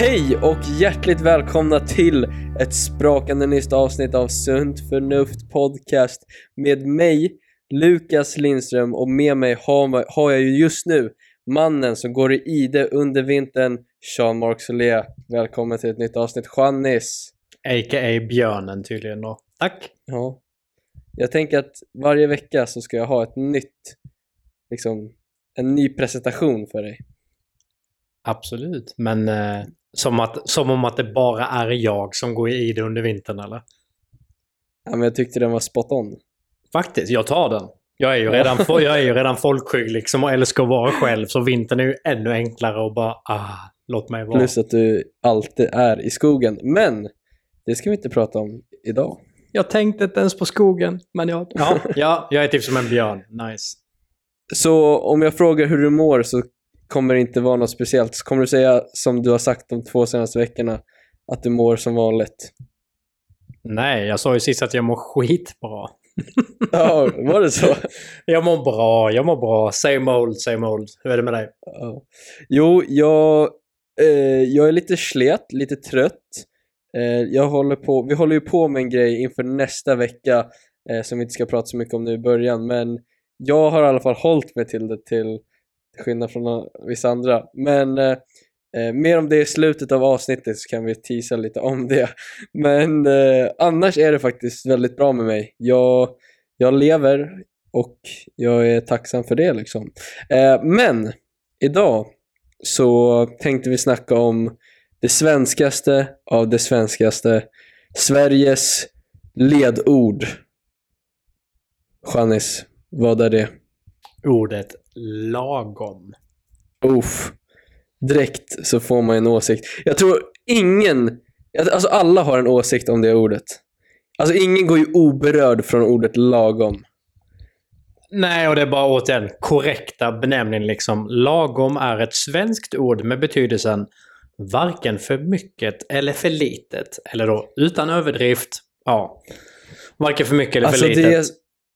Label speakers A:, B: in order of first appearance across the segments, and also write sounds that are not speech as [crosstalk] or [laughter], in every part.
A: Hej och hjärtligt välkomna till ett sprakande nytt avsnitt av Sunt Förnuft Podcast med mig, Lukas Lindström och med mig har, har jag ju just nu mannen som går i ide under vintern, Jean-Marc Solé. Välkommen till ett nytt avsnitt, Juanis.
B: A.k.a. björnen tydligen då. Tack!
A: Ja. Jag tänker att varje vecka så ska jag ha ett nytt, liksom, en ny presentation för dig.
B: Absolut, men eh, som, att, som om att det bara är jag som går i det under vintern eller?
A: Ja, men jag tyckte den var spot on.
B: Faktiskt, jag tar den. Jag är ju redan, jag är ju redan [laughs] folkskygg liksom och älskar att vara själv, så vintern är ju ännu enklare och bara ah, låt mig vara.
A: Plus att du alltid är i skogen. Men det ska vi inte prata om idag.
B: Jag tänkte inte ens på skogen, men jag, ja, ja, jag är typ som en björn. Nice.
A: Så om jag frågar hur du mår så kommer det inte vara något speciellt. Så kommer du säga som du har sagt de två senaste veckorna, att du mår som vanligt.
B: Nej, jag sa ju sist att jag mår skitbra. [laughs]
A: Ja, var det så? [laughs]
B: Jag mår bra, jag mår bra. Same old, same old. Hur är det med dig?
A: Jo, jag, eh, jag är lite slet, lite trött. Eh, jag håller på, vi håller ju på med en grej inför nästa vecka eh, som vi inte ska prata så mycket om nu i början, men jag har i alla fall hållit mig till det till till skillnad från vissa andra. Men eh, eh, mer om det i slutet av avsnittet så kan vi teasa lite om det. [laughs] Men eh, annars är det faktiskt väldigt bra med mig. Jag, jag lever och jag är tacksam för det liksom. Eh, men idag så tänkte vi snacka om det svenskaste av det svenskaste. Sveriges ledord. Janis, vad är det?
B: Ordet lagom.
A: Uff. Direkt så får man en åsikt. Jag tror ingen, alltså alla har en åsikt om det ordet. Alltså ingen går ju oberörd från ordet lagom.
B: Nej, och det är bara återigen korrekta benämningen liksom. Lagom är ett svenskt ord med betydelsen varken för mycket eller för litet. Eller då utan överdrift, ja. Varken för mycket eller
A: Alltså
B: för litet.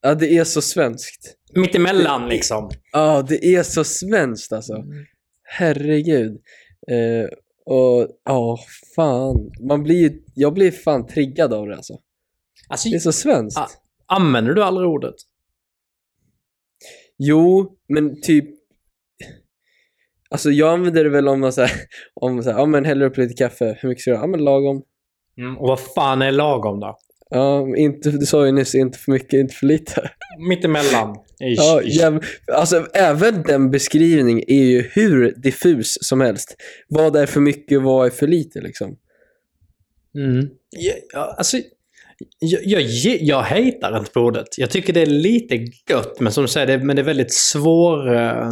A: Ja, det är så svenskt.
B: Mittemellan liksom.
A: Ja, det är så svenskt alltså. Herregud. Eh, och ja, fan. Man blir jag blir fan triggad av det alltså.
B: Alltså,
A: Det är så svenskt.
B: Använder du aldrig ordet?
A: Jo, men typ Alltså jag använder det väl om man säger, om så här, ja men häller upp lite kaffe, hur mycket ska du ha? Ja men lagom.
B: Mm. Och vad fan är lagom då?
A: Ja, inte, du sa ju nyss inte för mycket, inte för lite.
B: Mittemellan. Ish,
A: Ja,
B: ish.
A: jäv, alltså även den beskrivningen är ju hur diffus som helst. Vad är för mycket och vad är för lite liksom?
B: Mm. Ja, alltså, jag, jag, jag hatar inte på ordet. Jag tycker det är lite gött, men som du säger, det, men det är väldigt svår, eh,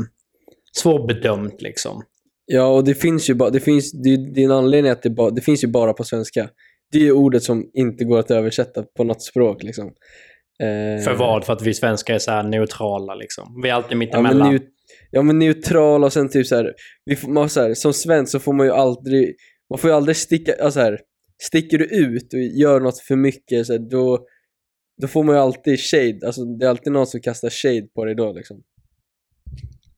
B: svårbedömt liksom.
A: Ja, och det finns ju bara, det finns, det, det är en anledning att det, bara, det finns ju bara på svenska. Det är ordet som inte går att översätta på något språk liksom. Eh,
B: För vad? För att vi svenskar är så här neutrala liksom. Vi är alltid
A: Ja men,
B: mittemellan.
A: neut- ja men neutral och sen typ så här, vi får, man, så här, som svensk så får man ju aldrig, man får ju aldrig sticka, alltså här, sticker du ut och gör något för mycket så här, då, då får man ju alltid shade, alltså det är alltid någon som kastar shade på dig då liksom.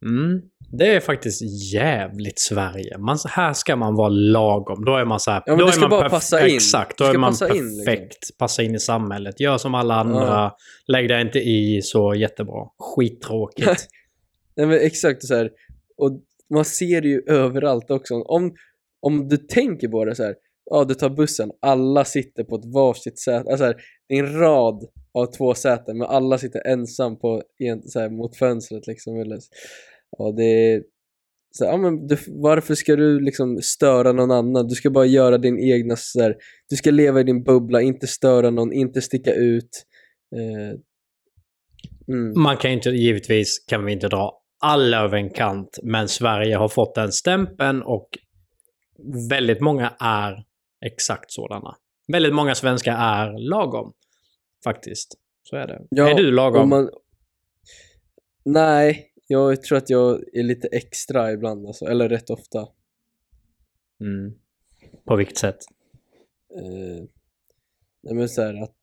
B: Mm. Det är faktiskt jävligt Sverige. Man, här ska man vara lagom. Då är man så här...
A: Ja,
B: då är man
A: bara passa in.
B: Exakt, då är man
A: passa in,
B: perfekt.
A: liksom.
B: Passa in i samhället. Gör som alla andra.
A: Ja.
B: Lägg dig inte i så jättebra. Skittråkigt. [laughs]
A: Nej men exakt så här, och man ser det ju överallt också. Om, om du tänker på det så här, ja du tar bussen, alla sitter på ett varsitt säte, alltså här, det är en rad av två säten men alla sitter ensam på så här, mot fönstret liksom. Eller, ja, det så ja, men du, varför ska du liksom störa någon annan? Du ska bara göra din egna, så här, du ska leva i din bubbla, inte störa någon, inte sticka ut. Eh, mm.
B: Man kan inte, givetvis kan vi inte dra alla över en kant, men Sverige har fått den stämpeln och väldigt många är exakt sådana. Väldigt många svenskar är lagom. Faktiskt. Så är det.
A: Ja,
B: är du lagom?
A: om Man... Nej, jag tror att jag är lite extra ibland, alltså, eller rätt ofta.
B: Mm. På vilket sätt?
A: Eh, nej men så här att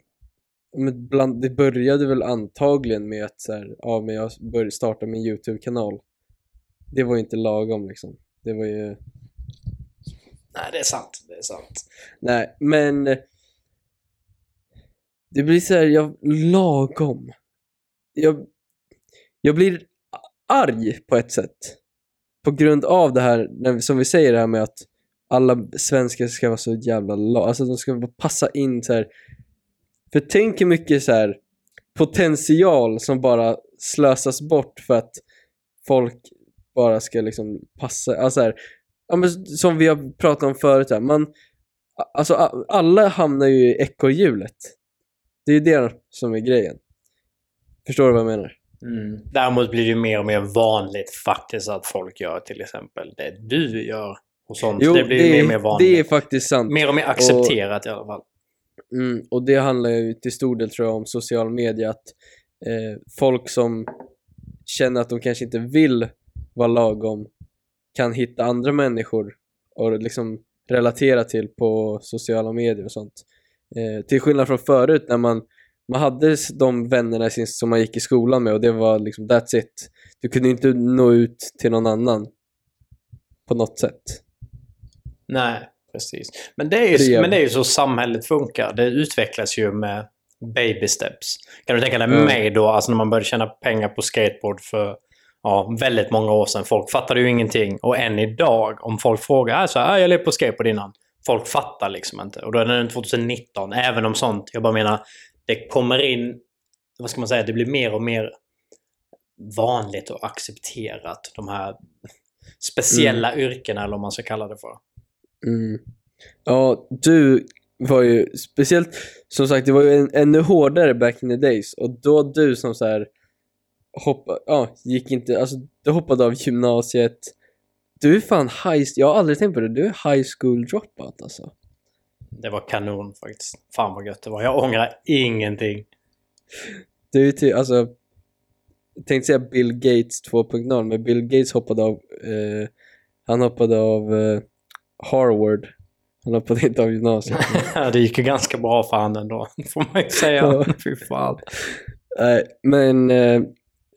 A: men bland, det började väl antagligen med att så här, ja, men jag började starta min YouTube-kanal. Det var ju inte lagom liksom. Det var ju...
B: Nej, det är sant. Det är sant.
A: Nej, men det blir så här, jag, lagom. Jag, jag blir arg på ett sätt. På grund av det här, när, som vi säger det här med att alla svenskar ska vara så jävla la, alltså de ska bara passa in så här. För tänk hur mycket så här potential som bara slösas bort för att folk bara ska liksom passa, alltså här, ja, men som vi har pratat om förut här, man, alltså alla hamnar ju i ekorrhjulet. Det är ju det som är grejen. Förstår du vad jag menar?
B: Mm. Däremot blir det ju mer och mer vanligt faktiskt att folk gör till exempel det du gör och sånt. det blir ju mer och mer vanligt.
A: det är faktiskt sant.
B: Mer och mer accepterat i alla fall.
A: Mm, och det handlar ju till stor del tror jag om social media. Att eh, folk som känner att de kanske inte vill vara lagom kan hitta andra människor och liksom relatera till på sociala medier och sånt. Eh, till skillnad från förut när man, man hade de vännerna som man gick i skolan med och det var liksom that's it. Du kunde inte nå ut till någon annan på något sätt.
B: Nej, precis. Men det, är ju,
A: Det
B: men det är ju så samhället funkar. Det utvecklas ju med baby steps. Kan du tänka dig
A: Ja.
B: mig då, alltså när man började tjäna pengar på skateboard för ja, väldigt många år sedan. Folk fattade ju ingenting. Och än idag, om folk frågar alltså, ah, jag levde på skateboard innan. Folk fattar liksom inte. Och då är det 2019, även om sånt. Jag bara menar, det kommer in, vad ska man säga, det blir mer och mer vanligt och accepterat. De här speciella yrkena, eller vad man ska kalla det för.
A: Mm. Ja, du var ju speciellt, som sagt, det var ju en, ännu hårdare back in the days och då du som så här hoppa, ja, gick inte, alltså du hoppade av gymnasiet. Du är fan high, jag har aldrig tänkt på det, du är high school dropout alltså.
B: Det var kanon faktiskt. Fan vad gött det var. Jag ångrar ingenting.
A: Du är typ, alltså, jag tänkte säga Bill Gates 2.0, men Bill Gates hoppade av, eh, han hoppade av eh, Harvard. Han hoppade inte av gymnasiet. [laughs]
B: det gick ju ganska bra för han ändå, får man ju säga. Fy fan.
A: Nej, men eh,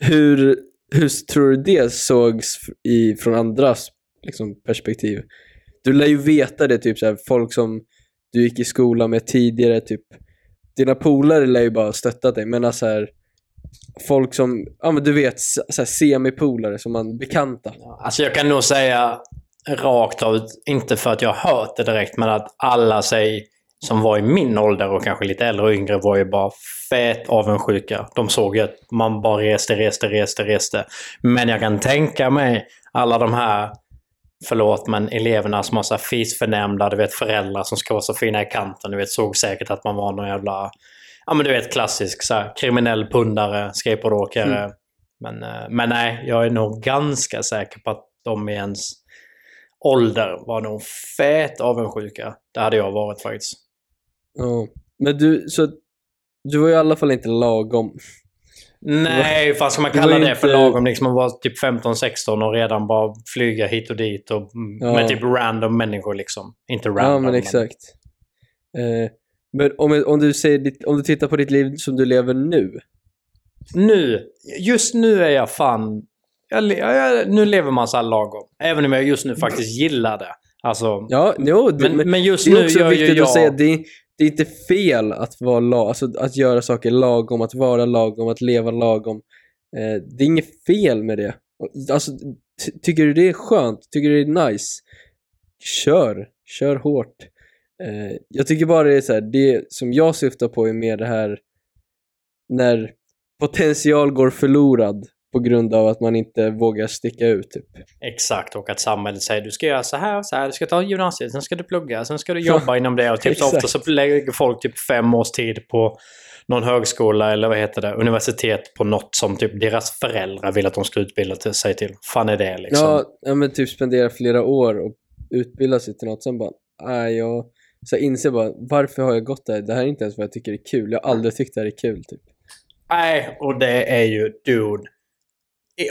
A: hur, hur tror du det sågs i, från andras liksom, perspektiv? Du lär ju veta det, typ så här, folk som du gick i skolan med tidigare, typ dina polare lär ju bara ha stöttat dig, men alltså här, folk som, ja men du vet, så här, semipolare som man, bekanta.
B: Alltså jag kan nog säga rakt av, inte för att jag har hört det direkt, men att alla sig som var i min ålder och kanske lite äldre och yngre var ju bara fett avundsjuka. De såg ju att man bara reste, reste, reste, reste. Men jag kan tänka mig alla de här, förlåt, men eleverna som har så här fisförnämnda, du vet föräldrar som ska vara så fina i kanten, du vet såg säkert att man var någon jävla, ja men du vet klassisk så här, kriminell pundare, skateboardåkare. Men, eh, men nej, jag är nog ganska säker på att de i ens ålder var nog fett avundsjuka. Det hade jag varit faktiskt.
A: Ja. Men du, så du var ju i alla fall inte lagom.
B: Nej, vad ska man kalla det för lagom? Liksom att vara typ 15-16 och redan bara flyga hit och dit och
A: Ja.
B: med typ random människor liksom. Inte random.
A: ja men exakt. Eh, men om, om, du säger ditt, om du tittar på ditt liv som du lever nu,
B: Nu, just nu är jag fan... Jag, jag, nu lever man så här lagom. Även om jag just nu faktiskt gillar det. Alltså,
A: Ja, jo,
B: men,
A: men,
B: men just
A: det
B: nu
A: är också
B: gör
A: viktigt
B: jag...
A: att säga att det, det är inte fel att vara lag, alltså att göra saker lagom, att vara lagom, att leva lagom. Eh, det är inget fel med det. Alltså, ty- tycker du det är skönt? Tycker du det är nice? Kör, kör hårt. Eh, jag tycker bara det är så här, det som jag syftar på är mer det här när potential går förlorad på grund av att man inte vågar sticka ut. Typ.
B: Exakt, och att samhället säger du ska göra så här så här, du ska ta gymnasiet, sen ska du plugga, sen ska du jobba inom det. Och typ så ofta så lägger folk typ fem års tid på någon högskola eller vad heter det, universitet på något som typ deras föräldrar vill att de ska utbilda sig till. fan är det liksom?
A: Ja, ja, men typ spendera flera år och utbilda sig till något. Sen bara, nej, jag så jag inser bara, varför har jag gått där? Det här är inte ens vad jag tycker är kul. Jag har aldrig tyckt det här är kul. Typ.
B: Nej, och det är ju, dude.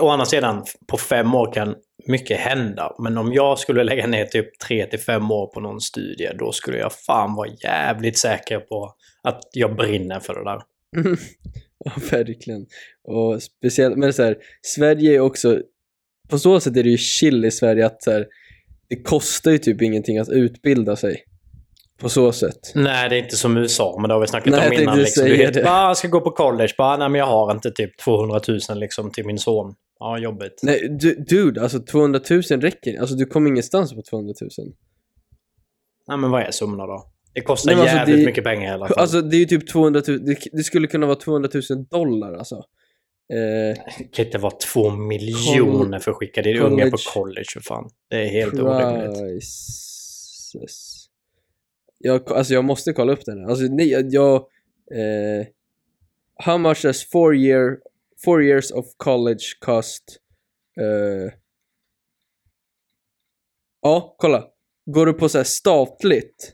B: Å andra sidan, på fem år kan mycket hända. Men om jag skulle lägga ner typ tre till fem år på någon studie, då skulle jag fan vara jävligt säker på att jag brinner för det där. Mm. [laughs]
A: ja, verkligen. Och speciellt, men så här, Sverige är också, på så sätt är det ju chill i Sverige att så här, det kostar ju typ ingenting att utbilda sig. På så sätt.
B: Nej, det är inte som USA, men det har vi snackat
A: Nej,
B: om innan. Liksom. Du vet, bara, jag ska gå på college. Bara, nej, men jag har inte typ 200 000 liksom, till min son. Ja, jobbigt.
A: Nej, du, dude, alltså 200 000 räcker Alltså du kommer ingenstans på 200 000.
B: Nej, men vad är summorna då? Det kostar
A: Nej, alltså,
B: jävligt
A: det-
B: mycket pengar i alla fall.
A: Alltså det är ju typ 200 000, det, det skulle kunna vara 200 000 dollar alltså. Eh,
B: det kan inte vara två miljoner för att skicka din unge på
A: college
B: för fan. Det är helt orimligt.
A: Jag, alltså jag måste kolla upp den här. Alltså nej, jag... eh, how much does four, year, four years of college cost? Eh, ja, kolla. Går du på så här statligt,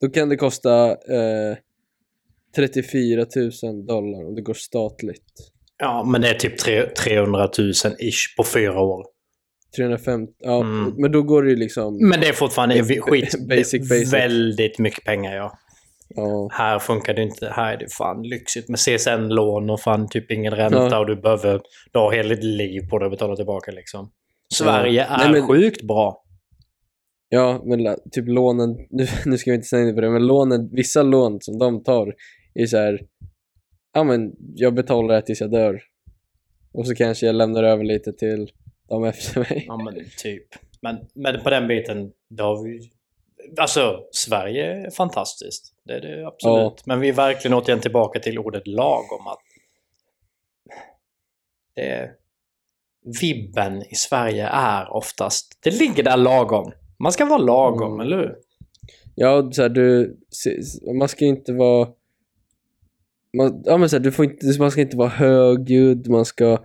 A: då kan det kosta eh, 34 000 dollar om det går statligt.
B: Ja, men det är typ 300 000 ish på fyra år.
A: 350, ja,
B: Mm.
A: men då går det ju liksom...
B: Men det är fortfarande vi- skit. [laughs]
A: Basic, basic.
B: Väldigt mycket pengar, ja.
A: Ja.
B: Här funkar det inte. Här är det fan lyxigt med CSN-lån och fan typ ingen ränta
A: Ja.
B: och du behöver... Du har hela ditt liv på dig att betala tillbaka liksom. Sverige
A: Nej,
B: är
A: men-
B: sjukt bra.
A: Ja, men typ lånen, [laughs] nu, nu ska vi inte säga på det, men lånen, vissa lån som de tar är så här, ja men jag betalar det tills jag dör. Och så kanske jag lämnar över lite till dem efter mig.
B: Ja, men typ. Men, men på den biten, då har vi... Alltså, Sverige är fantastiskt. Det är det absolut.
A: Ja.
B: Men vi är verkligen återigen tillbaka till ordet lagom. Att det är, vibben i Sverige är oftast... Det ligger där lagom. Man ska vara lagom,
A: Mm.
B: eller hur?
A: Ja, så här, du, man ska inte vara, man, ja men så här, du får inte, man ska inte vara högljudd, man ska,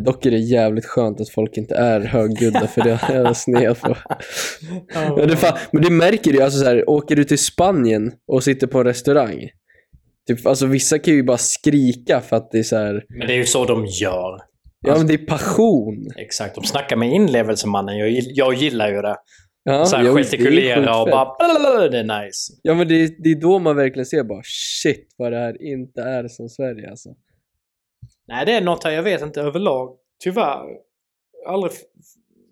A: dock är det jävligt skönt att folk inte är högljudda för det är jag sned på. [laughs] Men det, fan, men det märker du ju, alltså så här, åker du till Spanien och sitter på en restaurang, typ, alltså vissa kan ju bara skrika för att det är så här,
B: Men det är ju så de gör.
A: ja men det är passion.
B: Exakt, de snackar med inlevelsemannen. Jag, jag gillar ju det.
A: Ja,
B: så här gestikulera och bara... Det är nice.
A: Ja men det, är- det är då man verkligen ser bara shit vad det här inte är som Sverige alltså.
B: Nej, det är något här, jag vet inte överlag. Tyvärr. Aldrig...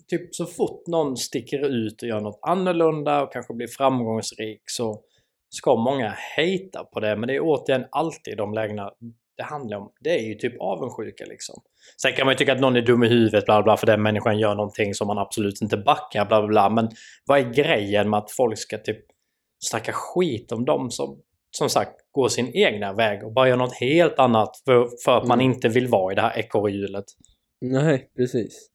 B: Typ så fort någon sticker ut och gör något annorlunda och kanske blir framgångsrik så ska många hejta på det. Men det är återigen alltid de lägena det handlar om. Det är ju typ avundsjuka liksom. Sen kan man ju tycka att någon är dum i huvudet bla bla för den människan gör någonting som man absolut inte backar bla bla bla. Men vad är grejen med att folk ska typ snacka skit om dem som som sagt går sin egna väg och bara gör något helt annat för, för att man
A: Mm.
B: inte vill vara i det här ekorrhjulet.
A: Nej, precis.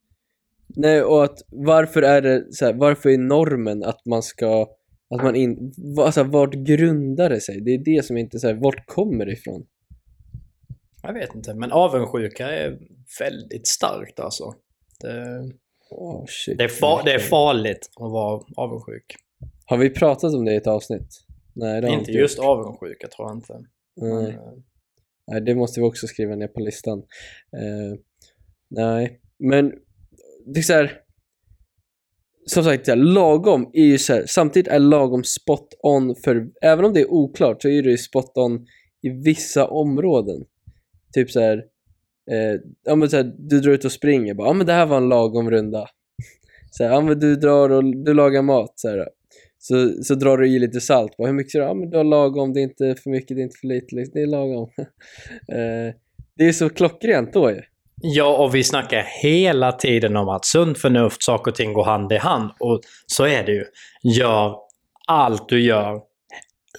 A: Nej, och att varför är det så här, varför är normen att man ska, att man in, alltså vart grundar det sig? Det är det som inte så här, vart kommer det ifrån?
B: Jag vet inte, men avundsjuka är väldigt starkt alltså. Det,
A: Oh, shit.
B: det, är, fa- det är farligt att vara avundsjuk.
A: Har vi pratat om det i ett avsnitt? Nej,
B: Inte
A: gjort.
B: just avundsjuka tror jag inte.
A: Nej.
B: eh,
A: Nej, det måste vi också skriva ner på listan. Eh, nej, men det är så här. Som sagt, så här, lagom är ju så här, samtidigt är lagom spot on för, även om det är oklart så är det ju spot on i vissa områden. Typ så här, eh, ja men så här, du drar ut och springer bara, ja men det här var en lagom runda. [laughs] Så här, ja men du drar och du lagar mat så här. Så, så drar du i lite salt. Bara, hur mycket ska du? Ja men du har lagom, det är inte för mycket, det är inte för lite, liksom. det är lagom. [laughs] eh, det är så klockrent då ju.
B: Ja, och vi snackar hela tiden om att sunt förnuft, saker och ting går hand i hand. Och så är det ju. Gör allt du gör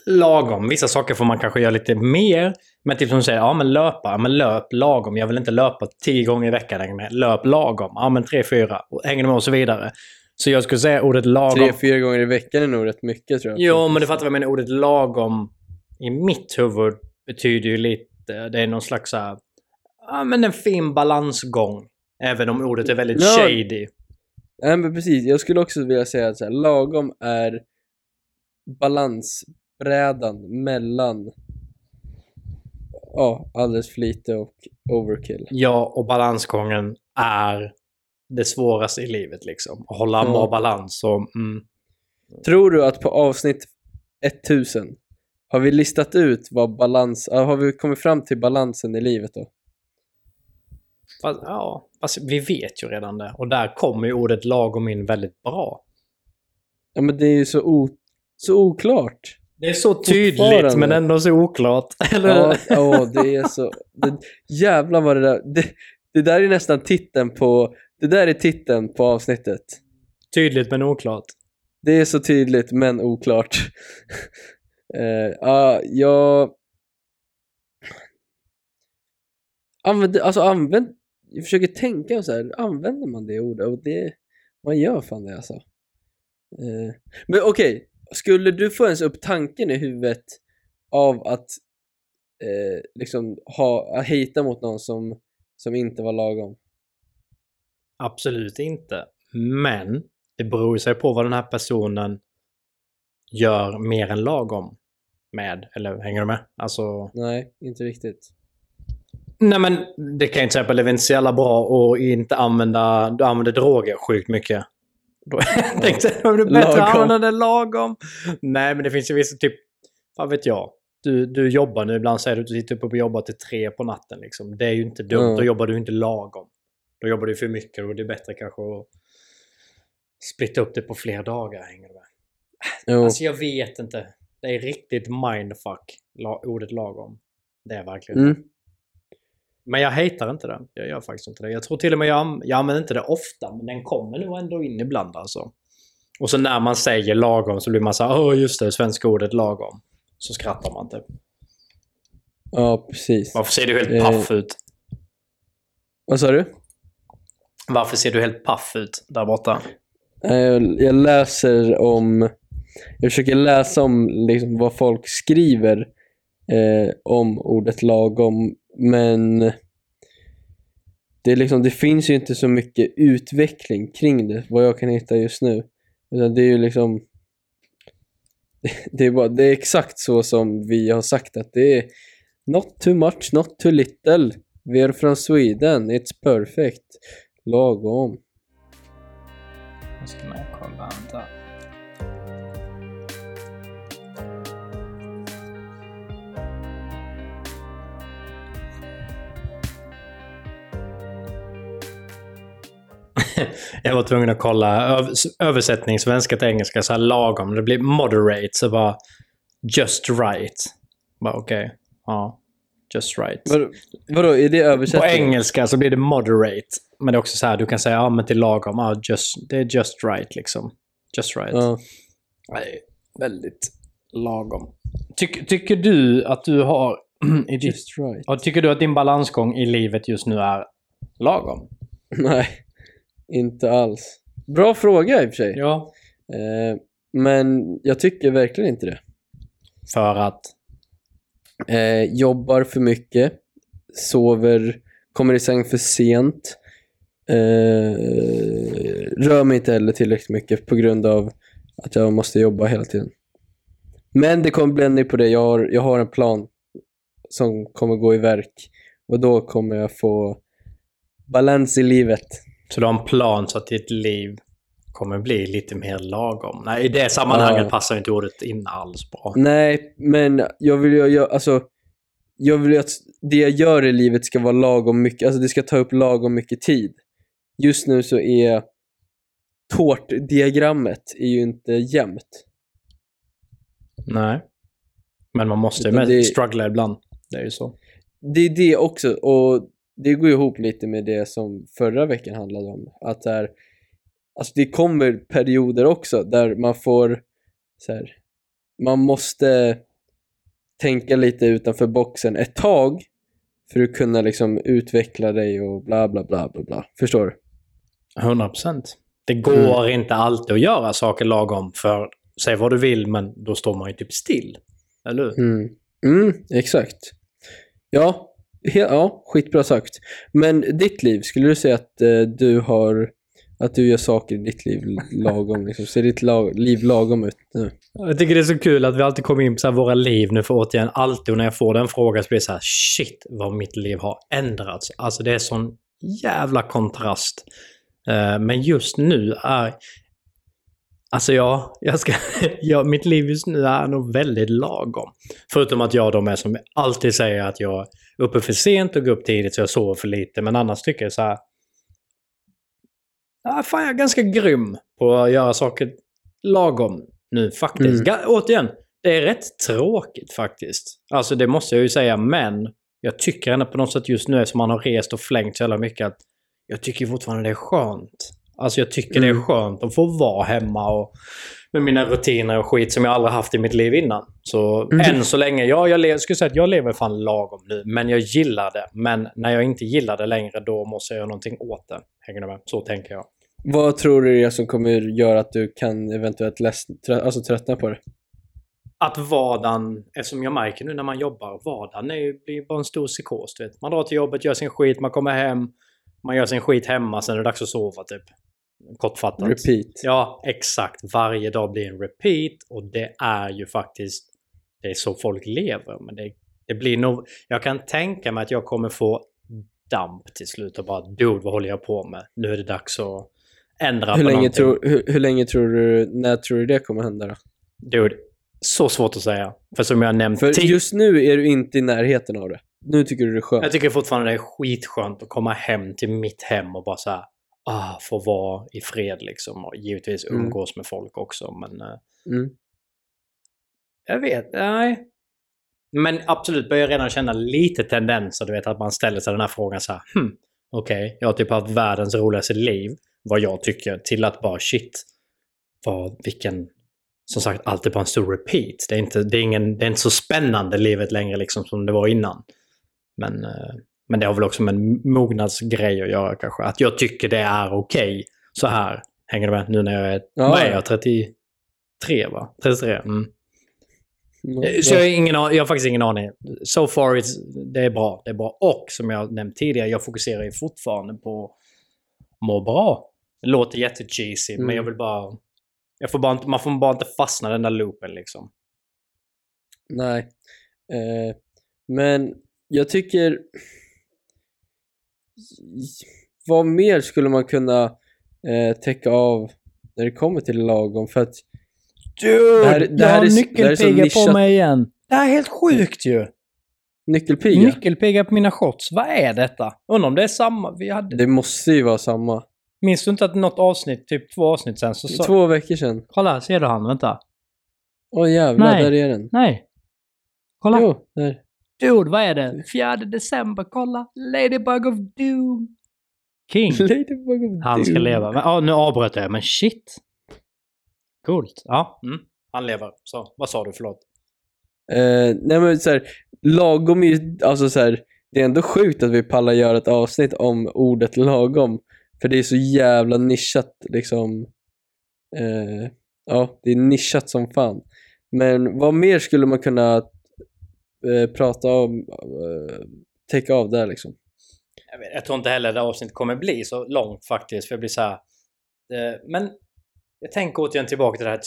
B: lagom. Vissa saker får man kanske göra lite mer. Men typ som du säger, ja men löpa, ja, men löp lagom. Jag vill inte löpa tio gånger i veckan längre. Löp lagom, ja men tre, fyra. Och hänger du med och så vidare. Så jag skulle säga ordet lagom.
A: Tre, fyra gånger i veckan är nog rätt mycket tror jag.
B: Jo, men du fattar vad jag menar. Ordet lagom i mitt huvud betyder ju lite, det är någon slags så här, ja men en fin balansgång. Även om ordet är väldigt
A: Ja.
B: shady.
A: Nej men precis, jag skulle också vilja säga att så här, lagom är balansbrädan mellan ja, alldeles för lite och overkill.
B: Ja, och balansgången är det svåraste i livet liksom. Att hålla
A: Ja.
B: bra balans och mm,
A: Tror du att på avsnitt 1000 har vi listat ut vad balans, har vi kommit fram till balansen i livet då?
B: Fast, ja, fast vi vet ju redan det. Och där kommer ju ordet lagom in väldigt bra.
A: Ja men det är ju så, o, så oklart.
B: Det är så tydligt men ändå så oklart. [laughs] Eller?
A: Ja, ja det är så... Det, jävlar vad det där... Det, det där är nästan titeln på... Det där är titeln på avsnittet.
B: Tydligt men oklart.
A: Det är så tydligt men oklart. [laughs] Eh, Ja, jag... Använder, alltså använd... Jag försöker tänka så här, använder man det ordet? Och det... Man gör fan det alltså. Eh, Men okej, skulle du få ens upp tanken i huvudet av att eh, liksom ha, hejta mot någon som, som inte var lagom?
B: Absolut inte. Men det beror sig på vad den här personen gör mer än lagom med. Eller hänger du med? Alltså...
A: Nej, inte riktigt.
B: Nej men det kan ju till exempel det är inte så jävla bra att inte använda, du använder droger sjukt mycket. Då [laughs] tänkte jag, det är bättre att
A: Lagom.
B: använda det lagom. Nej men det finns ju vissa typ, vad vet jag. Du, du jobbar nu, ibland säger du att du sitter uppe och jobbar till tre på natten liksom. Det är ju inte dumt,
A: Mm.
B: då jobbar du inte lagom. Då jobbar du för mycket och det är bättre kanske att splitta upp det på fler dagar. Hänger med?
A: Jo.
B: Alltså jag vet inte. Det är riktigt mindfuck, ordet lagom. Det är verkligen.
A: Mm.
B: Men jag hatar inte den. Jag gör faktiskt inte det. Jag tror till och med jag, jag använder inte det ofta, men den kommer nog ändå in ibland alltså. Och så när man säger lagom så blir man så här, åh just det, svenska ordet lagom. Så skrattar man typ.
A: Ja, precis.
B: Varför ser du helt
A: Eh.
B: paff ut?
A: Vad sa du?
B: Varför ser du helt paff ut där borta?
A: Eh, jag, läser om... Jag försöker läsa om liksom vad folk skriver eh, om ordet lagom, men det, är liksom, det finns ju inte så mycket utveckling kring det, vad jag kan hitta just nu. Utan det är ju liksom... [laughs] Det är, bara, det är exakt så som vi har sagt att det är not too much, not too little. Vi är från Sweden, it's perfect. Lagom.
B: Nu ska man kolla, vänta. [laughs] Jag var tvungen att kolla Öv- översättning svenska till engelska, så här lagom. Det blir moderate, så bara just right. Bara okej, ja. Just right.
A: Vad, vadå, är det
B: På
A: översättning?
B: engelska så blir det moderate. Men det är också så här, du kan säga ja men till lagom, ja, just, det är just right liksom. Just right.
A: Ja.
B: Nej, väldigt lagom. Tyck, tycker du att du har... [clears throat] i ditt,
A: Just right.
B: ja, tycker du att din balansgång i livet just nu är lagom?
A: Nej, inte alls. Bra fråga i och för sig.
B: Ja.
A: Eh, men jag tycker verkligen inte det.
B: För att...
A: Eh, jobbar för mycket, sover, kommer i säng för sent. Eh, rör mig inte heller tillräckligt mycket på grund av att jag måste jobba hela tiden. Men det kommer bli ändring på det. Jag har, jag har en plan som kommer gå i verk. Och då kommer jag få balans i livet.
B: Så du har en plan så att ditt liv kommer bli lite mer lagom. Nej, i det sammanhanget
A: Ja.
B: passar inte ordet in alls bra.
A: Nej, men jag vill ju alltså, jag vill ju att det jag gör i livet ska vara lagom mycket, alltså det ska ta upp lagom mycket tid. Just nu så är tårtdiagrammet är ju inte jämnt.
B: Nej. Men man måste ju
A: det-
B: struggla ibland. Det är ju så.
A: Det är det också, och det går ihop lite med det som förra veckan handlade om. Att det, är, alltså det kommer perioder också där man får, så här, man måste tänka lite utanför boxen ett tag för att kunna liksom utveckla dig och bla bla bla bla bla. Förstår du?
B: 100 procent. Det går inte alltid att göra saker lagom för säg vad du vill men då står man ju typ still. Eller hur?
A: Mm, mm exakt. Ja, ja, skitbra sagt. Men ditt liv, skulle du säga att eh, du har att du gör saker i ditt liv lagom? Liksom. Ser ditt la- liv lagom ut nu?
B: Jag tycker det är så kul att vi alltid kommer in på så våra liv nu för återigen alltid när jag får den frågan så blir det så här shit vad mitt liv har ändrats. Alltså det är sån jävla kontrast. Eh, Men just nu är... Alltså ja, jag ska, [laughs] ja, mitt liv just nu är nog väldigt lagom. Förutom att jag då är som alltid säger att jag är uppe för sent och går upp tidigt så jag sover för lite. Men annars tycker jag så här... Ja, fan, jag är ganska grym på att göra saker lagom nu faktiskt.
A: Mm.
B: Återigen, det är rätt tråkigt faktiskt. Alltså det måste jag ju säga, men jag tycker ändå på något sätt just nu som man har rest och flängt så jävla mycket att jag tycker fortfarande det är skönt. Alltså jag tycker det
A: Mm.
B: är skönt att få vara hemma och med mina rutiner och skit som jag aldrig haft i mitt liv innan. Så
A: Mm.
B: än så länge, ja jag lever, skulle säga att jag lever fan lagom nu, men jag gillar det. Men när jag inte gillar det längre, då måste jag göra någonting åt det. Hänger du med? Så tänker jag.
A: Vad tror du är det som kommer göra att du kan eventuellt ledsna, trö- alltså tröttna på det?
B: att vardagen, eftersom jag märker nu när man jobbar, vardagen är ju, blir bara en stor psykos. Vet. Man drar till jobbet, gör sin skit, man kommer hem, man gör sin skit hemma, sen är det dags att sova typ. Kortfattat.
A: Repeat.
B: Ja, exakt. Varje dag blir en repeat och det är ju faktiskt det är så folk lever. Men det, det blir nog... Jag kan tänka mig att jag kommer få damp till slut och bara dude, vad håller jag på med? Nu är det dags att ändra
A: Hur
B: på
A: länge, tror, hur, hur länge tror du, när tror du det kommer hända då?
B: Dude, så svårt att säga. För som jag nämnt
A: För just nu är du inte i närheten av det. Nu tycker du det är skönt.
B: Jag tycker fortfarande det är skitskönt att komma hem till mitt hem och bara så här, ah, få vara i fred liksom. Och givetvis
A: Mm.
B: umgås med folk också, men eh,
A: Mm.
B: jag vet, nej. Men absolut börjar redan känna lite tendenser, du vet att man ställer sig den här frågan så här, hm, okej, jag har typ haft världens roligaste liv, vad jag tycker, till att bara shit, vad, vilken, som sagt, allt är bara en stor repeat. Det är inte, det är ingen, det är inte så spännande livet längre liksom som det var innan. Men, eh, men det har väl också med en mognadsgrej att göra kanske. Att jag tycker det är okej så här. Hänger du med? Nu när jag är,
A: Ja.
B: vad är jag, 33 va? 33? Mm.
A: Mm.
B: Så jag har, ingen, jag har faktiskt ingen aning. So far, it's, det är bra. Det är bra. Och som jag nämnt tidigare, jag fokuserar ju fortfarande på att må bra. Det låter jättecheesy,
A: Mm.
B: men jag vill bara... Jag får bara inte, man får bara inte fastna i den där loopen liksom.
A: Nej. Eh, men jag tycker... Vad mer skulle man kunna eh, täcka av när det kommer till lagom? För att
B: Dude,
A: Det här- det här
B: jag har nyckelpiga
A: nischat.
B: på mig igen. Det här är helt sjukt ju.
A: nyckelpiga,
B: Nyckelpiga på mina shorts. Vad är detta? Undrar om det är samma vi hade.
A: det måste ju vara samma.
B: Minns du inte att något avsnitt, typ två avsnitt sen, så sa...
A: Två veckor sedan.
B: Kolla, ser du han? Vänta.
A: Åh jävlar,
B: Nej.
A: där är den.
B: Nej. Kolla.
A: Jo, där.
B: Dude, vad är det? 4 december, kolla! Ladybug of Doom! King. [laughs]
A: Ladybug of
B: Han ska
A: Doom.
B: leva. Men, ja, nu avbröt jag, men shit! Coolt. Ja, mm. han lever. Så, vad sa du? Förlåt.
A: Eh, nej men så här, lagom är ju, alltså så här, det är ändå sjukt att vi pallar göra ett avsnitt om ordet lagom. För det är så jävla nischat liksom. Eh, ja, det är nischat som fan. Men vad mer skulle man kunna eh, prata om, eh, täcka av där liksom?
B: Jag, vet, jag tror inte heller det avsnittet kommer bli så långt faktiskt. För jag blir så här, eh, men jag tänker återigen tillbaka till det här.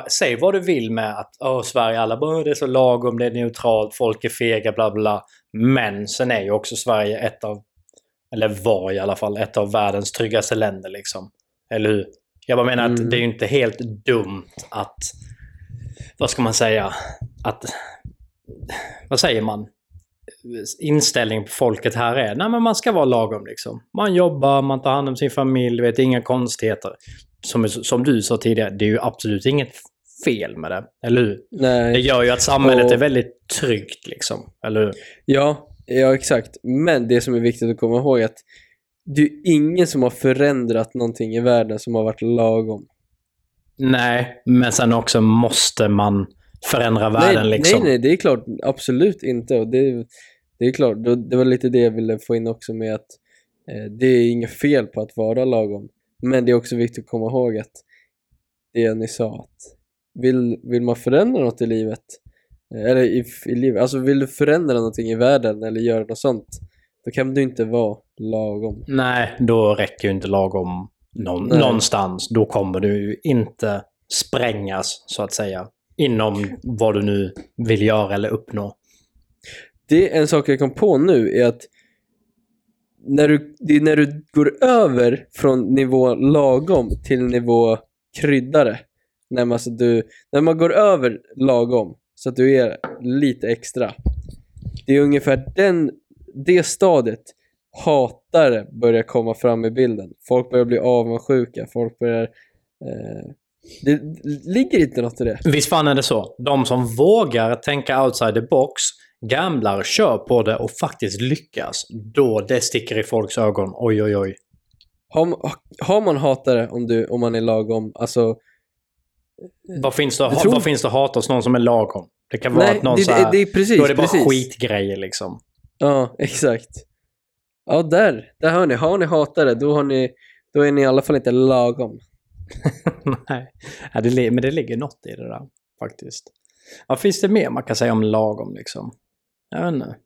B: att Säg vad du vill med att Åh, Sverige, alla bara det är så lagom, det är neutralt, folk är fega, bla bla. Men sen är ju också Sverige ett av, eller var i alla fall, ett av världens tryggaste länder liksom. Eller hur? Jag bara menar att
A: Mm.
B: det är ju inte helt dumt att, vad ska man säga, att, vad säger man? inställning på folket här är. Nej men man ska vara lagom liksom. Man jobbar, man tar hand om sin familj, vet, inga konstigheter. Som, som du sa tidigare, det är ju absolut inget fel med det. Eller hur? Det
A: Nej,
B: gör ju att samhället
A: Och-
B: är väldigt tryggt liksom. Eller hur?
A: ja, ja exakt. Men det som är viktigt att komma ihåg är att det är ingen som har förändrat någonting i världen som har varit lagom.
B: Nej, men sen också måste man förändra världen
A: nej,
B: liksom.
A: Nej, nej, det är klart. Absolut inte. Och det, det är klart. Det, var lite det jag ville få in också med att eh, det är inget fel på att vara lagom. Men det är också viktigt att komma ihåg att det ni sa att vill, vill man förändra något i livet eh, eller i, i livet, alltså vill du förändra någonting i världen eller göra något sånt då kan du inte vara lagom.
B: Nej, då räcker ju inte lagom någon, någonstans. Då kommer du inte sprängas, så att säga. Inom vad du nu vill göra eller uppnå.
A: Det är en sak jag kom på nu är att när du, det är när du går över från nivå lagom till nivå kryddare när man, alltså, du, när man går över lagom, så att du är lite extra. Det är ungefär den, det stadiet hatare börjar komma fram i bilden. Folk börjar bli avundsjuka, folk börjar... Eh, det ligger inte något i det.
B: Visst fan är det så. De som vågar tänka outside the box, gamblar, kör på det och faktiskt lyckas. Då det sticker i folks ögon. Oj, oj, oj.
A: Har, har man hatare om, du, om man är lagom? Alltså,
B: Vad finns det,
A: Jag tror-
B: vad finns det att hata hos någon som är lagom? Det kan vara
A: nej,
B: att någon
A: det,
B: så här,
A: det, det är precis.
B: Då är det bara
A: precis.
B: skitgrejer liksom.
A: Ja, exakt. Ja, där. Där hör ni. Har ni hatare, då, har ni, då är ni i alla fall inte lagom. [laughs]
B: Nej, ja, det, men det ligger något i det där faktiskt. Vad finns det mer man kan säga om lagom liksom? Jag vet inte.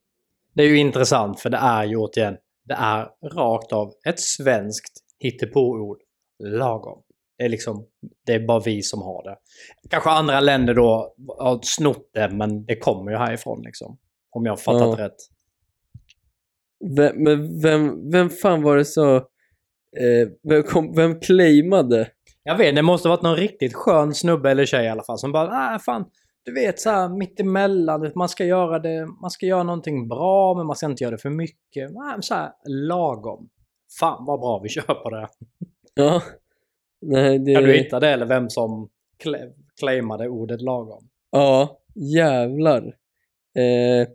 B: Det är ju intressant för det är ju återigen, det är rakt av ett svenskt hittepå-ord. Lagom. Det är liksom, det är bara vi som har det. Kanske andra länder då har snott det, men det kommer ju härifrån liksom. Om jag har fattat
A: Ja.
B: rätt.
A: Vem, men vem, vem fan var det så... Eh, vem, kom, vem claimade?
B: Jag vet, det måste varit någon riktigt skön snubbe eller tjej i alla fall som bara, nej fan, du vet så här mittemellan, man ska göra det, man ska göra någonting bra men man ska inte göra det för mycket. Nej, så här lagom. Fan vad bra vi kör på det.
A: Ja. Nej, det...
B: Kan du hitta det eller vem som cla- claimade ordet lagom?
A: Ja, jävlar. Eh,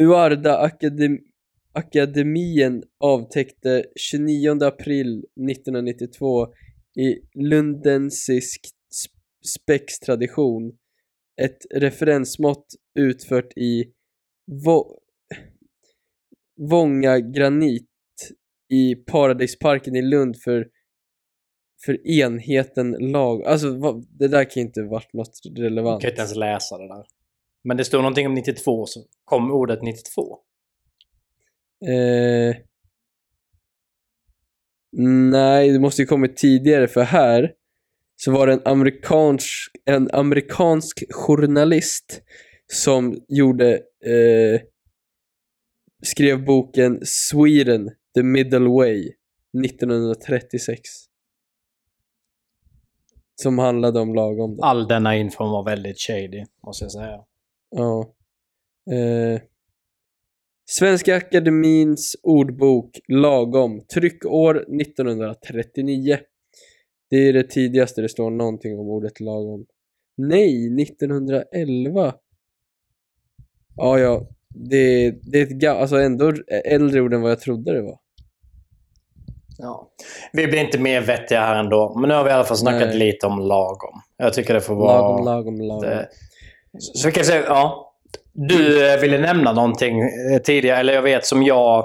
A: Uarda Akadem Akademien avtäckte 29 april 1992 i lundensisk spextradition ett referensmått utfört i Vo- Vånga granit i Paradisparken i Lund för för enheten lag. Alltså va, det där kan ju inte varit något
B: Jag
A: Du
B: kan inte ens läsa det där. Men det står någonting om 92 så kom ordet 92.
A: Eh, nej, det måste ju kommit tidigare för här så var det en amerikansk, en amerikansk journalist som gjorde eh, skrev boken Sweden, the middle way 1936 som handlade om lagom. Då.
B: All denna info var väldigt shady, måste jag säga.
A: Ja. Eh, Svenska Akademins ordbok Lagom, tryckår 1939. Det är det tidigaste det står någonting om ordet lagom. Nej, 1911. Ja, ja. Det, det är ett alltså ändå äldre ord än vad jag trodde det var.
B: Ja. Vi blir inte mer vettiga här ändå, men nu har vi i alla fall snackat
A: Nej.
B: lite om lagom. Jag tycker det får vara...
A: Lagom, lagom, lagom.
B: det- Så så vi kan säga, ja. Du eh, ville nämna någonting eh, tidigare, eller jag vet som jag...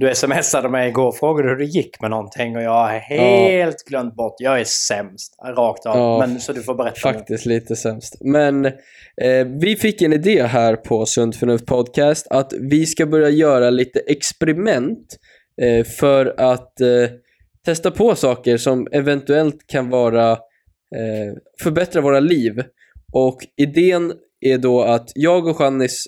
B: Du smsade mig igår och frågade hur det gick med någonting och jag har helt glömt bort. Jag är sämst, rakt av.
A: Ja,
B: men, så du får berätta nu.
A: Faktiskt lite sämst. Men eh, vi fick en idé här på Sunt Förnuft Podcast att vi ska börja göra lite experiment eh, för att eh, testa på saker som eventuellt kan vara eh, förbättra våra liv. Och idén är då att jag och Jannis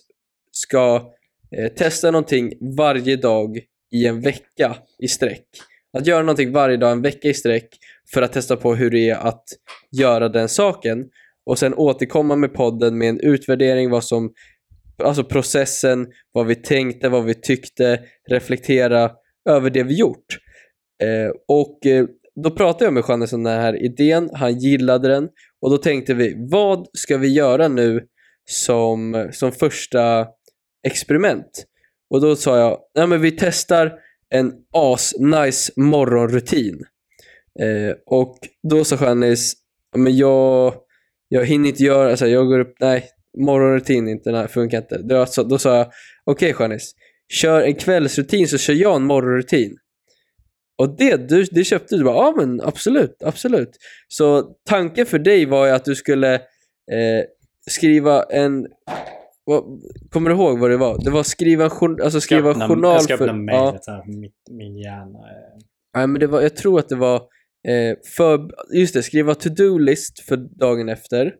A: ska eh, testa någonting varje dag i en vecka i sträck. Att göra någonting varje dag en vecka i sträck för att testa på hur det är att göra den saken och sen återkomma med podden med en utvärdering vad som alltså processen, vad vi tänkte, vad vi tyckte, reflektera över det vi gjort. Eh, och eh, då pratade jag med Jannes om den här idén, han gillade den och då tänkte vi, vad ska vi göra nu som, som första experiment? Och då sa jag, nej men vi testar en as-nice morgonrutin. Eh, och då sa Janis, men jag, jag hinner inte göra, alltså jag går upp, nej, morgonrutin inte, nej, funkar inte. Då, sa- då sa jag, okej Janis, kör en kvällsrutin så kör jag en morgonrutin. Och det, du, det köpte du bara, ja men absolut, absolut. Så tanken för dig var ju att du skulle eh, skriva en, vad, kommer du ihåg vad det var? Det var skriva en, jour- alltså skriva
B: öppna-
A: journal
B: jag ska
A: för...
B: öppna
A: ja.
B: mejlet här. Min, min hjärna är...
A: Nej, men det var, jag tror att det var eh, för, just det, skriva to-do-list för dagen efter.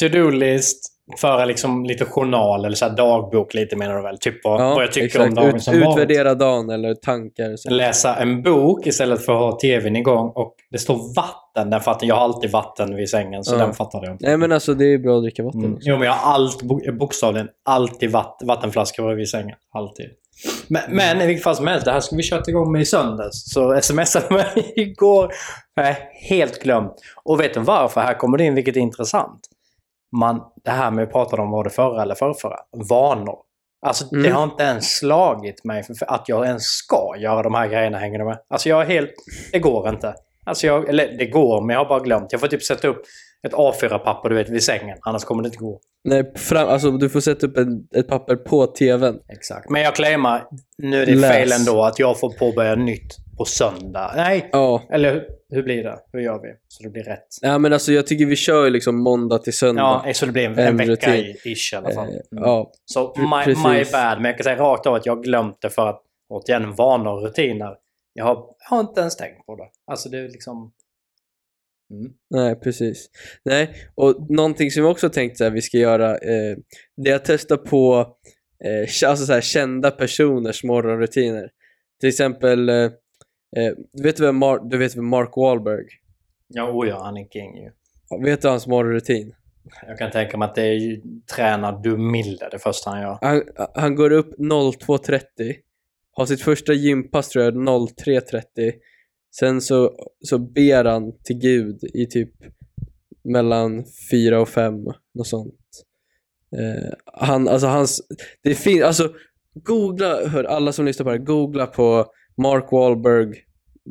B: To-do-list, föra liksom lite journal eller så här dagbok lite menar du väl? Typ vad,
A: Ja,
B: vad jag tycker
A: exakt.
B: om dagen
A: Ut,
B: som varit.
A: Utvärdera dagen eller tankar. Så.
B: Läsa en bok istället för att ha tvn igång och det står vatten. Den fattar jag har alltid vatten vid sängen så
A: Ja.
B: den fattade jag inte.
A: Nej men alltså det är bra att dricka vatten
B: Mm. Jo, men jag har allt, bo- bokstavligen alltid vatt, vattenflaskor vid sängen. Alltid. Men, men i vilket fall som helst, det här ska vi köra igång med i söndags. Så smsade mig [laughs] igår. Jag är helt glömt. Och vet du varför? Här kommer det in vilket är intressant. Man, det här med att prata om var det förra eller förrförra. Vanor. Alltså det
A: Mm.
B: har inte ens slagit mig för, för att jag ens ska göra de här grejerna, hänger du med? Alltså jag är helt... Det går inte. Alltså jag, eller det går, men jag har bara glömt. Jag får typ sätta upp ett A4-papper du vet vid sängen. Annars kommer det inte gå.
A: Nej, fram, alltså du får sätta upp en, ett papper på tvn.
B: Exakt. Men jag claimar, nu är det
A: Läs.
B: fel ändå, att jag får påbörja nytt på söndag. Nej,
A: Ja.
B: eller hur, blir det? Hur gör vi? Så det blir rätt.
A: ja, men alltså jag tycker vi kör liksom måndag till söndag.
B: Ja, så det blir en,
A: En
B: en vecka
A: rutin.
B: i, ish i alla fall.
A: Eh,
B: Mm.
A: ja.
B: Så my, my bad. Men jag kan säga rakt av att jag glömt det för att, återigen, vanor och rutiner. Jag har, jag har inte ens tänkt på det. Alltså det är liksom... Mm.
A: Nej, precis. Nej, och någonting som jag också tänkt så här, vi ska göra, eh, det är att testa på eh, alltså så här, kända personers morgonrutiner. Till exempel, eh, eh, du, vet vem Mar- du vet vem Mark Wahlberg?
B: Ja, oh ja, han är king ju.
A: Vet du hans morgonrutin?
B: Jag kan tänka mig att det är ju träna dumille det första han gör.
A: Han, han går upp 02.30, har sitt första gympass tror jag 03.30. Sen så, så ber han till Gud i typ mellan 4 och 5, något sånt. Eh, han, alltså hans, det finns, alltså googla, hör alla som lyssnar på det här, googla på Mark Wahlberg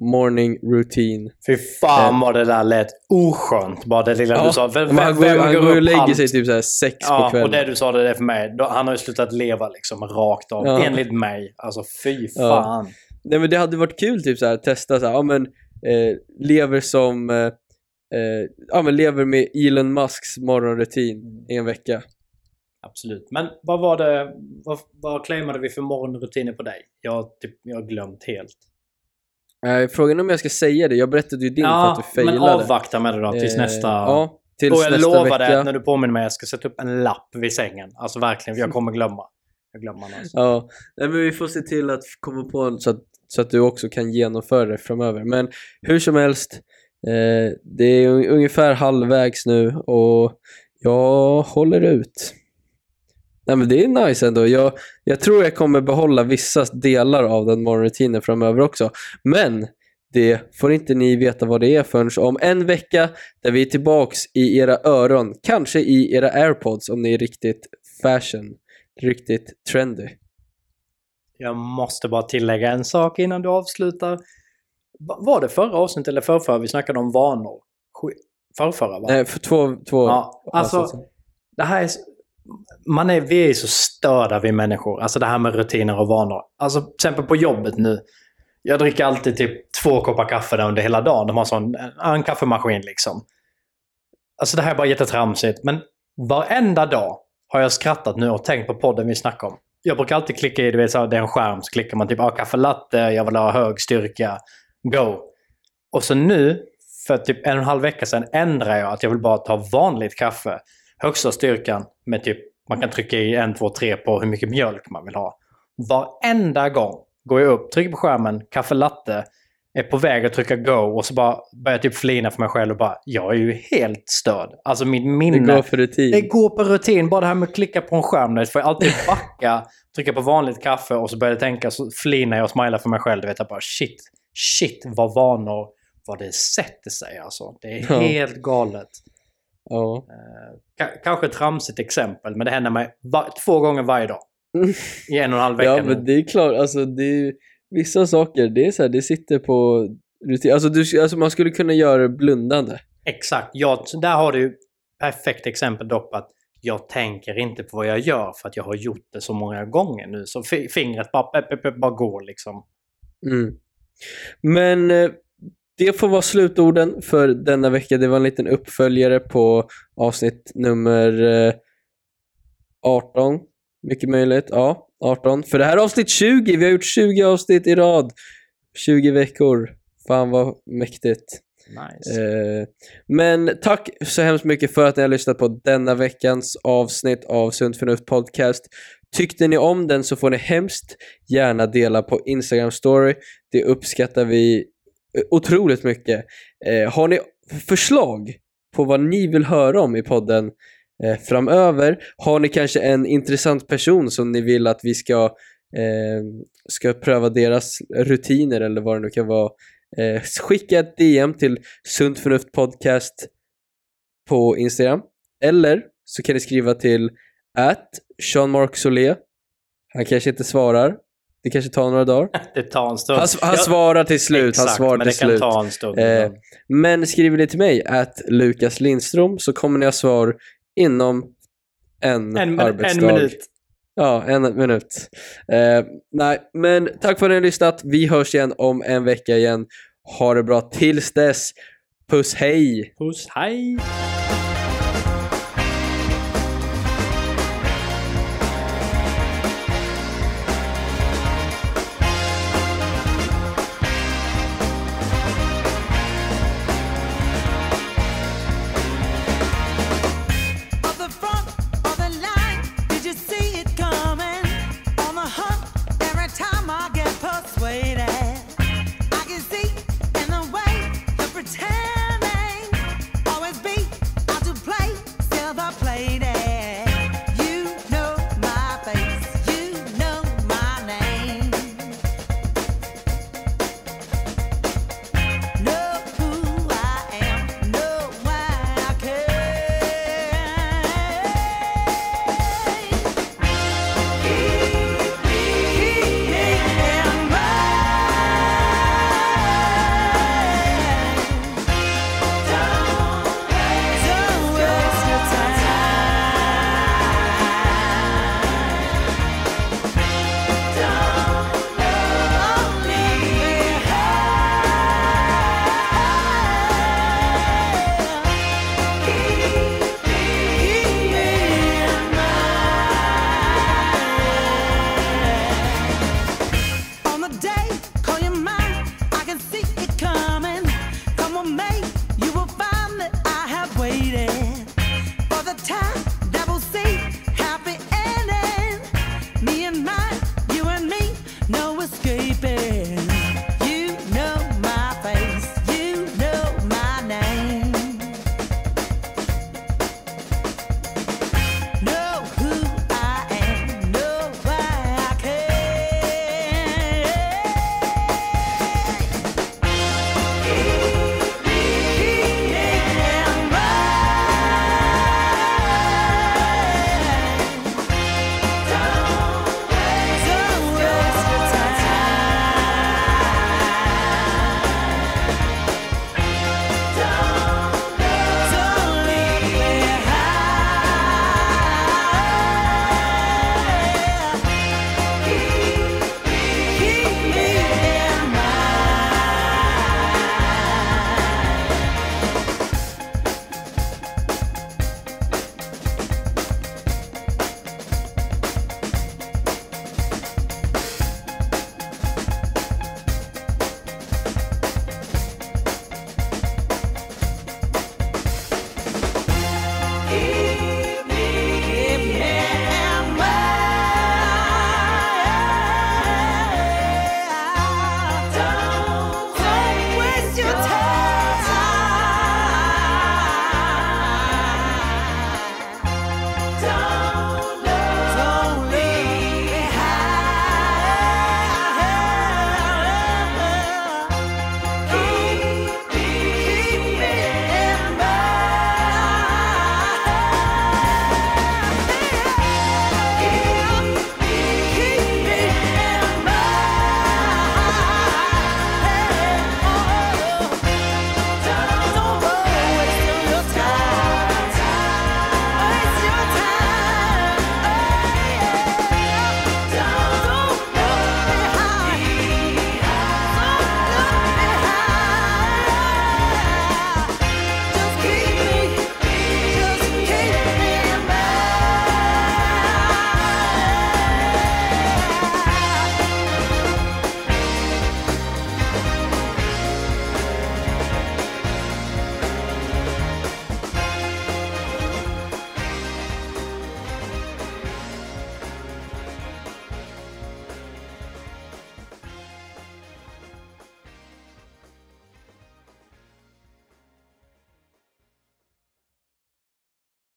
A: morning routine.
B: Fy fan vad det där lät oskönt. Bara det lilla du sa. Vem,
A: men han
B: vem,
A: går,
B: vem
A: han
B: går
A: och lägger
B: halv-
A: sig typ så sex på
B: Ja,
A: kvällen.
B: och det du sa det är för mig. Då, han har ju slutat leva liksom rakt av.
A: Ja.
B: Enligt mig. Alltså fy
A: Ja.
B: fan.
A: Nej men det hade varit kul typ så här, testa så här, ja men eh, lever som, eh, eh, ja men lever med Elon Musks morgonrutin i en vecka.
B: Absolut. Men vad var det, vad, vad claimade vi för morgonrutiner på dig? Jag, typ, jag har glömt helt.
A: Eh, frågan är om jag ska säga det, jag berättade ju din för att du
B: men
A: failade.
B: avvakta med det då tills
A: Eh,
B: nästa...
A: Ja, tills
B: och jag lovar
A: vecka.
B: att när du påminner mig jag ska sätta upp en lapp vid sängen. Alltså verkligen, jag kommer glömma. Jag glömmer annars.
A: Ja, nej, men vi får se till att komma på en så att, så att du också kan genomföra det framöver. Men hur som helst, eh, det är un- ungefär halvvägs nu och jag håller ut. Nej men det är nice ändå. Jag, jag tror jag kommer behålla vissa delar av den morgonrutinen framöver också. Men det får inte ni veta vad det är förrän om en vecka där vi är tillbaks i era öron. Kanske i era airpods om ni är riktigt fashion. Riktigt trendy.
B: Jag måste bara tillägga en sak innan du avslutar. Va- Var det förra avsnittet eller förrförra vi snackade om vanor? Förrförra va?
A: Nej, för två, två
B: Ja, alltså-
A: avsnitt.
B: Det här är... Man är, vi är så störda vi människor. Alltså det här med rutiner och vanor. Alltså till exempel på jobbet nu. Jag dricker alltid typ två koppar kaffe där under hela dagen. De har sån, en, en kaffemaskin liksom. Alltså det här är bara jättetramsigt. Men varenda dag har jag skrattat nu och tänkt på podden vi snackar om. Jag brukar alltid klicka i, du vet, så det är en skärm, så klickar man typ ah, kaffe latte, jag vill ha hög styrka, go. Och så nu, för typ en och en halv vecka sedan, ändrar jag att jag vill bara ta vanligt kaffe. Högsta styrkan med typ, man kan trycka i en, två, tre på hur mycket mjölk man vill ha. Varenda gång går jag upp, trycker på skärmen, kaffe latte, är på väg att trycka go och så bara börjar jag typ flina för mig själv och bara, jag är ju helt störd. Alltså mitt minne.
A: Det går för rutin.
B: Det går på rutin. Bara det här med att klicka på en skärm. Nu får jag alltid backa, [laughs] trycka på vanligt kaffe och så börjar jag tänka, så flinar jag och smilar för mig själv. Du vet, jag bara shit, shit vad vanor, vad det sätter sig alltså. Det är
A: Ja.
B: helt galet.
A: Ja.
B: Eh, ka- kanske ett tramsigt exempel, men det händer mig två gånger varje dag. I en och en halv [laughs] vecka
A: ja,
B: nu.
A: men det är klart. Alltså, det är, vissa saker, det är så här, det sitter på rutin. Alltså, du, alltså man skulle kunna göra det blundande.
B: Exakt. Jag, där har du perfekt exempel dock på att jag tänker inte på vad jag gör för att jag har gjort det så många gånger nu. Så fi- fingret bara, bara går liksom.
A: Mm. Men eh, det får vara slutorden för denna vecka. Det var en liten uppföljare på avsnitt nummer eh, 18. Mycket möjligt. Ja, 18. För det här är avsnitt 20. Vi har gjort 20 avsnitt i rad. 20 veckor. Fan vad mäktigt.
B: Nice.
A: Eh, men tack så hemskt mycket för att ni har lyssnat på denna veckans avsnitt av Sunt Förnuft Podcast. Tyckte ni om den så får ni hemskt gärna dela på Instagram story. Det uppskattar vi eh, Eh, otroligt mycket. Eh, har ni förslag på vad ni vill höra om i podden eh, framöver? Har ni kanske en intressant person som ni vill att vi ska, eh, ska pröva deras rutiner eller vad det nu kan vara? Eh, skicka ett DM till Sunt Förnuft Podcast på Instagram. Eller så kan ni skriva till at Jean-Marc Solé. Han kanske inte svarar. Det kanske tar några dagar. [laughs]
B: Det tar en stund.
A: Han, han svarar till slut.
B: Exakt,
A: han svarar
B: men
A: till
B: det kan
A: slut.
B: ta en stund.
A: Eh, Men skriver ni till mig, at Lukas Lindström, så kommer ni ha svar inom en,
B: en,
A: arbetsdag.
B: en minut.
A: Ja, en minut. Eh, nej, men tack för att ni har lyssnat. Vi hörs igen om en vecka igen. Ha det bra tills dess. Puss, hej!
B: Puss, hej!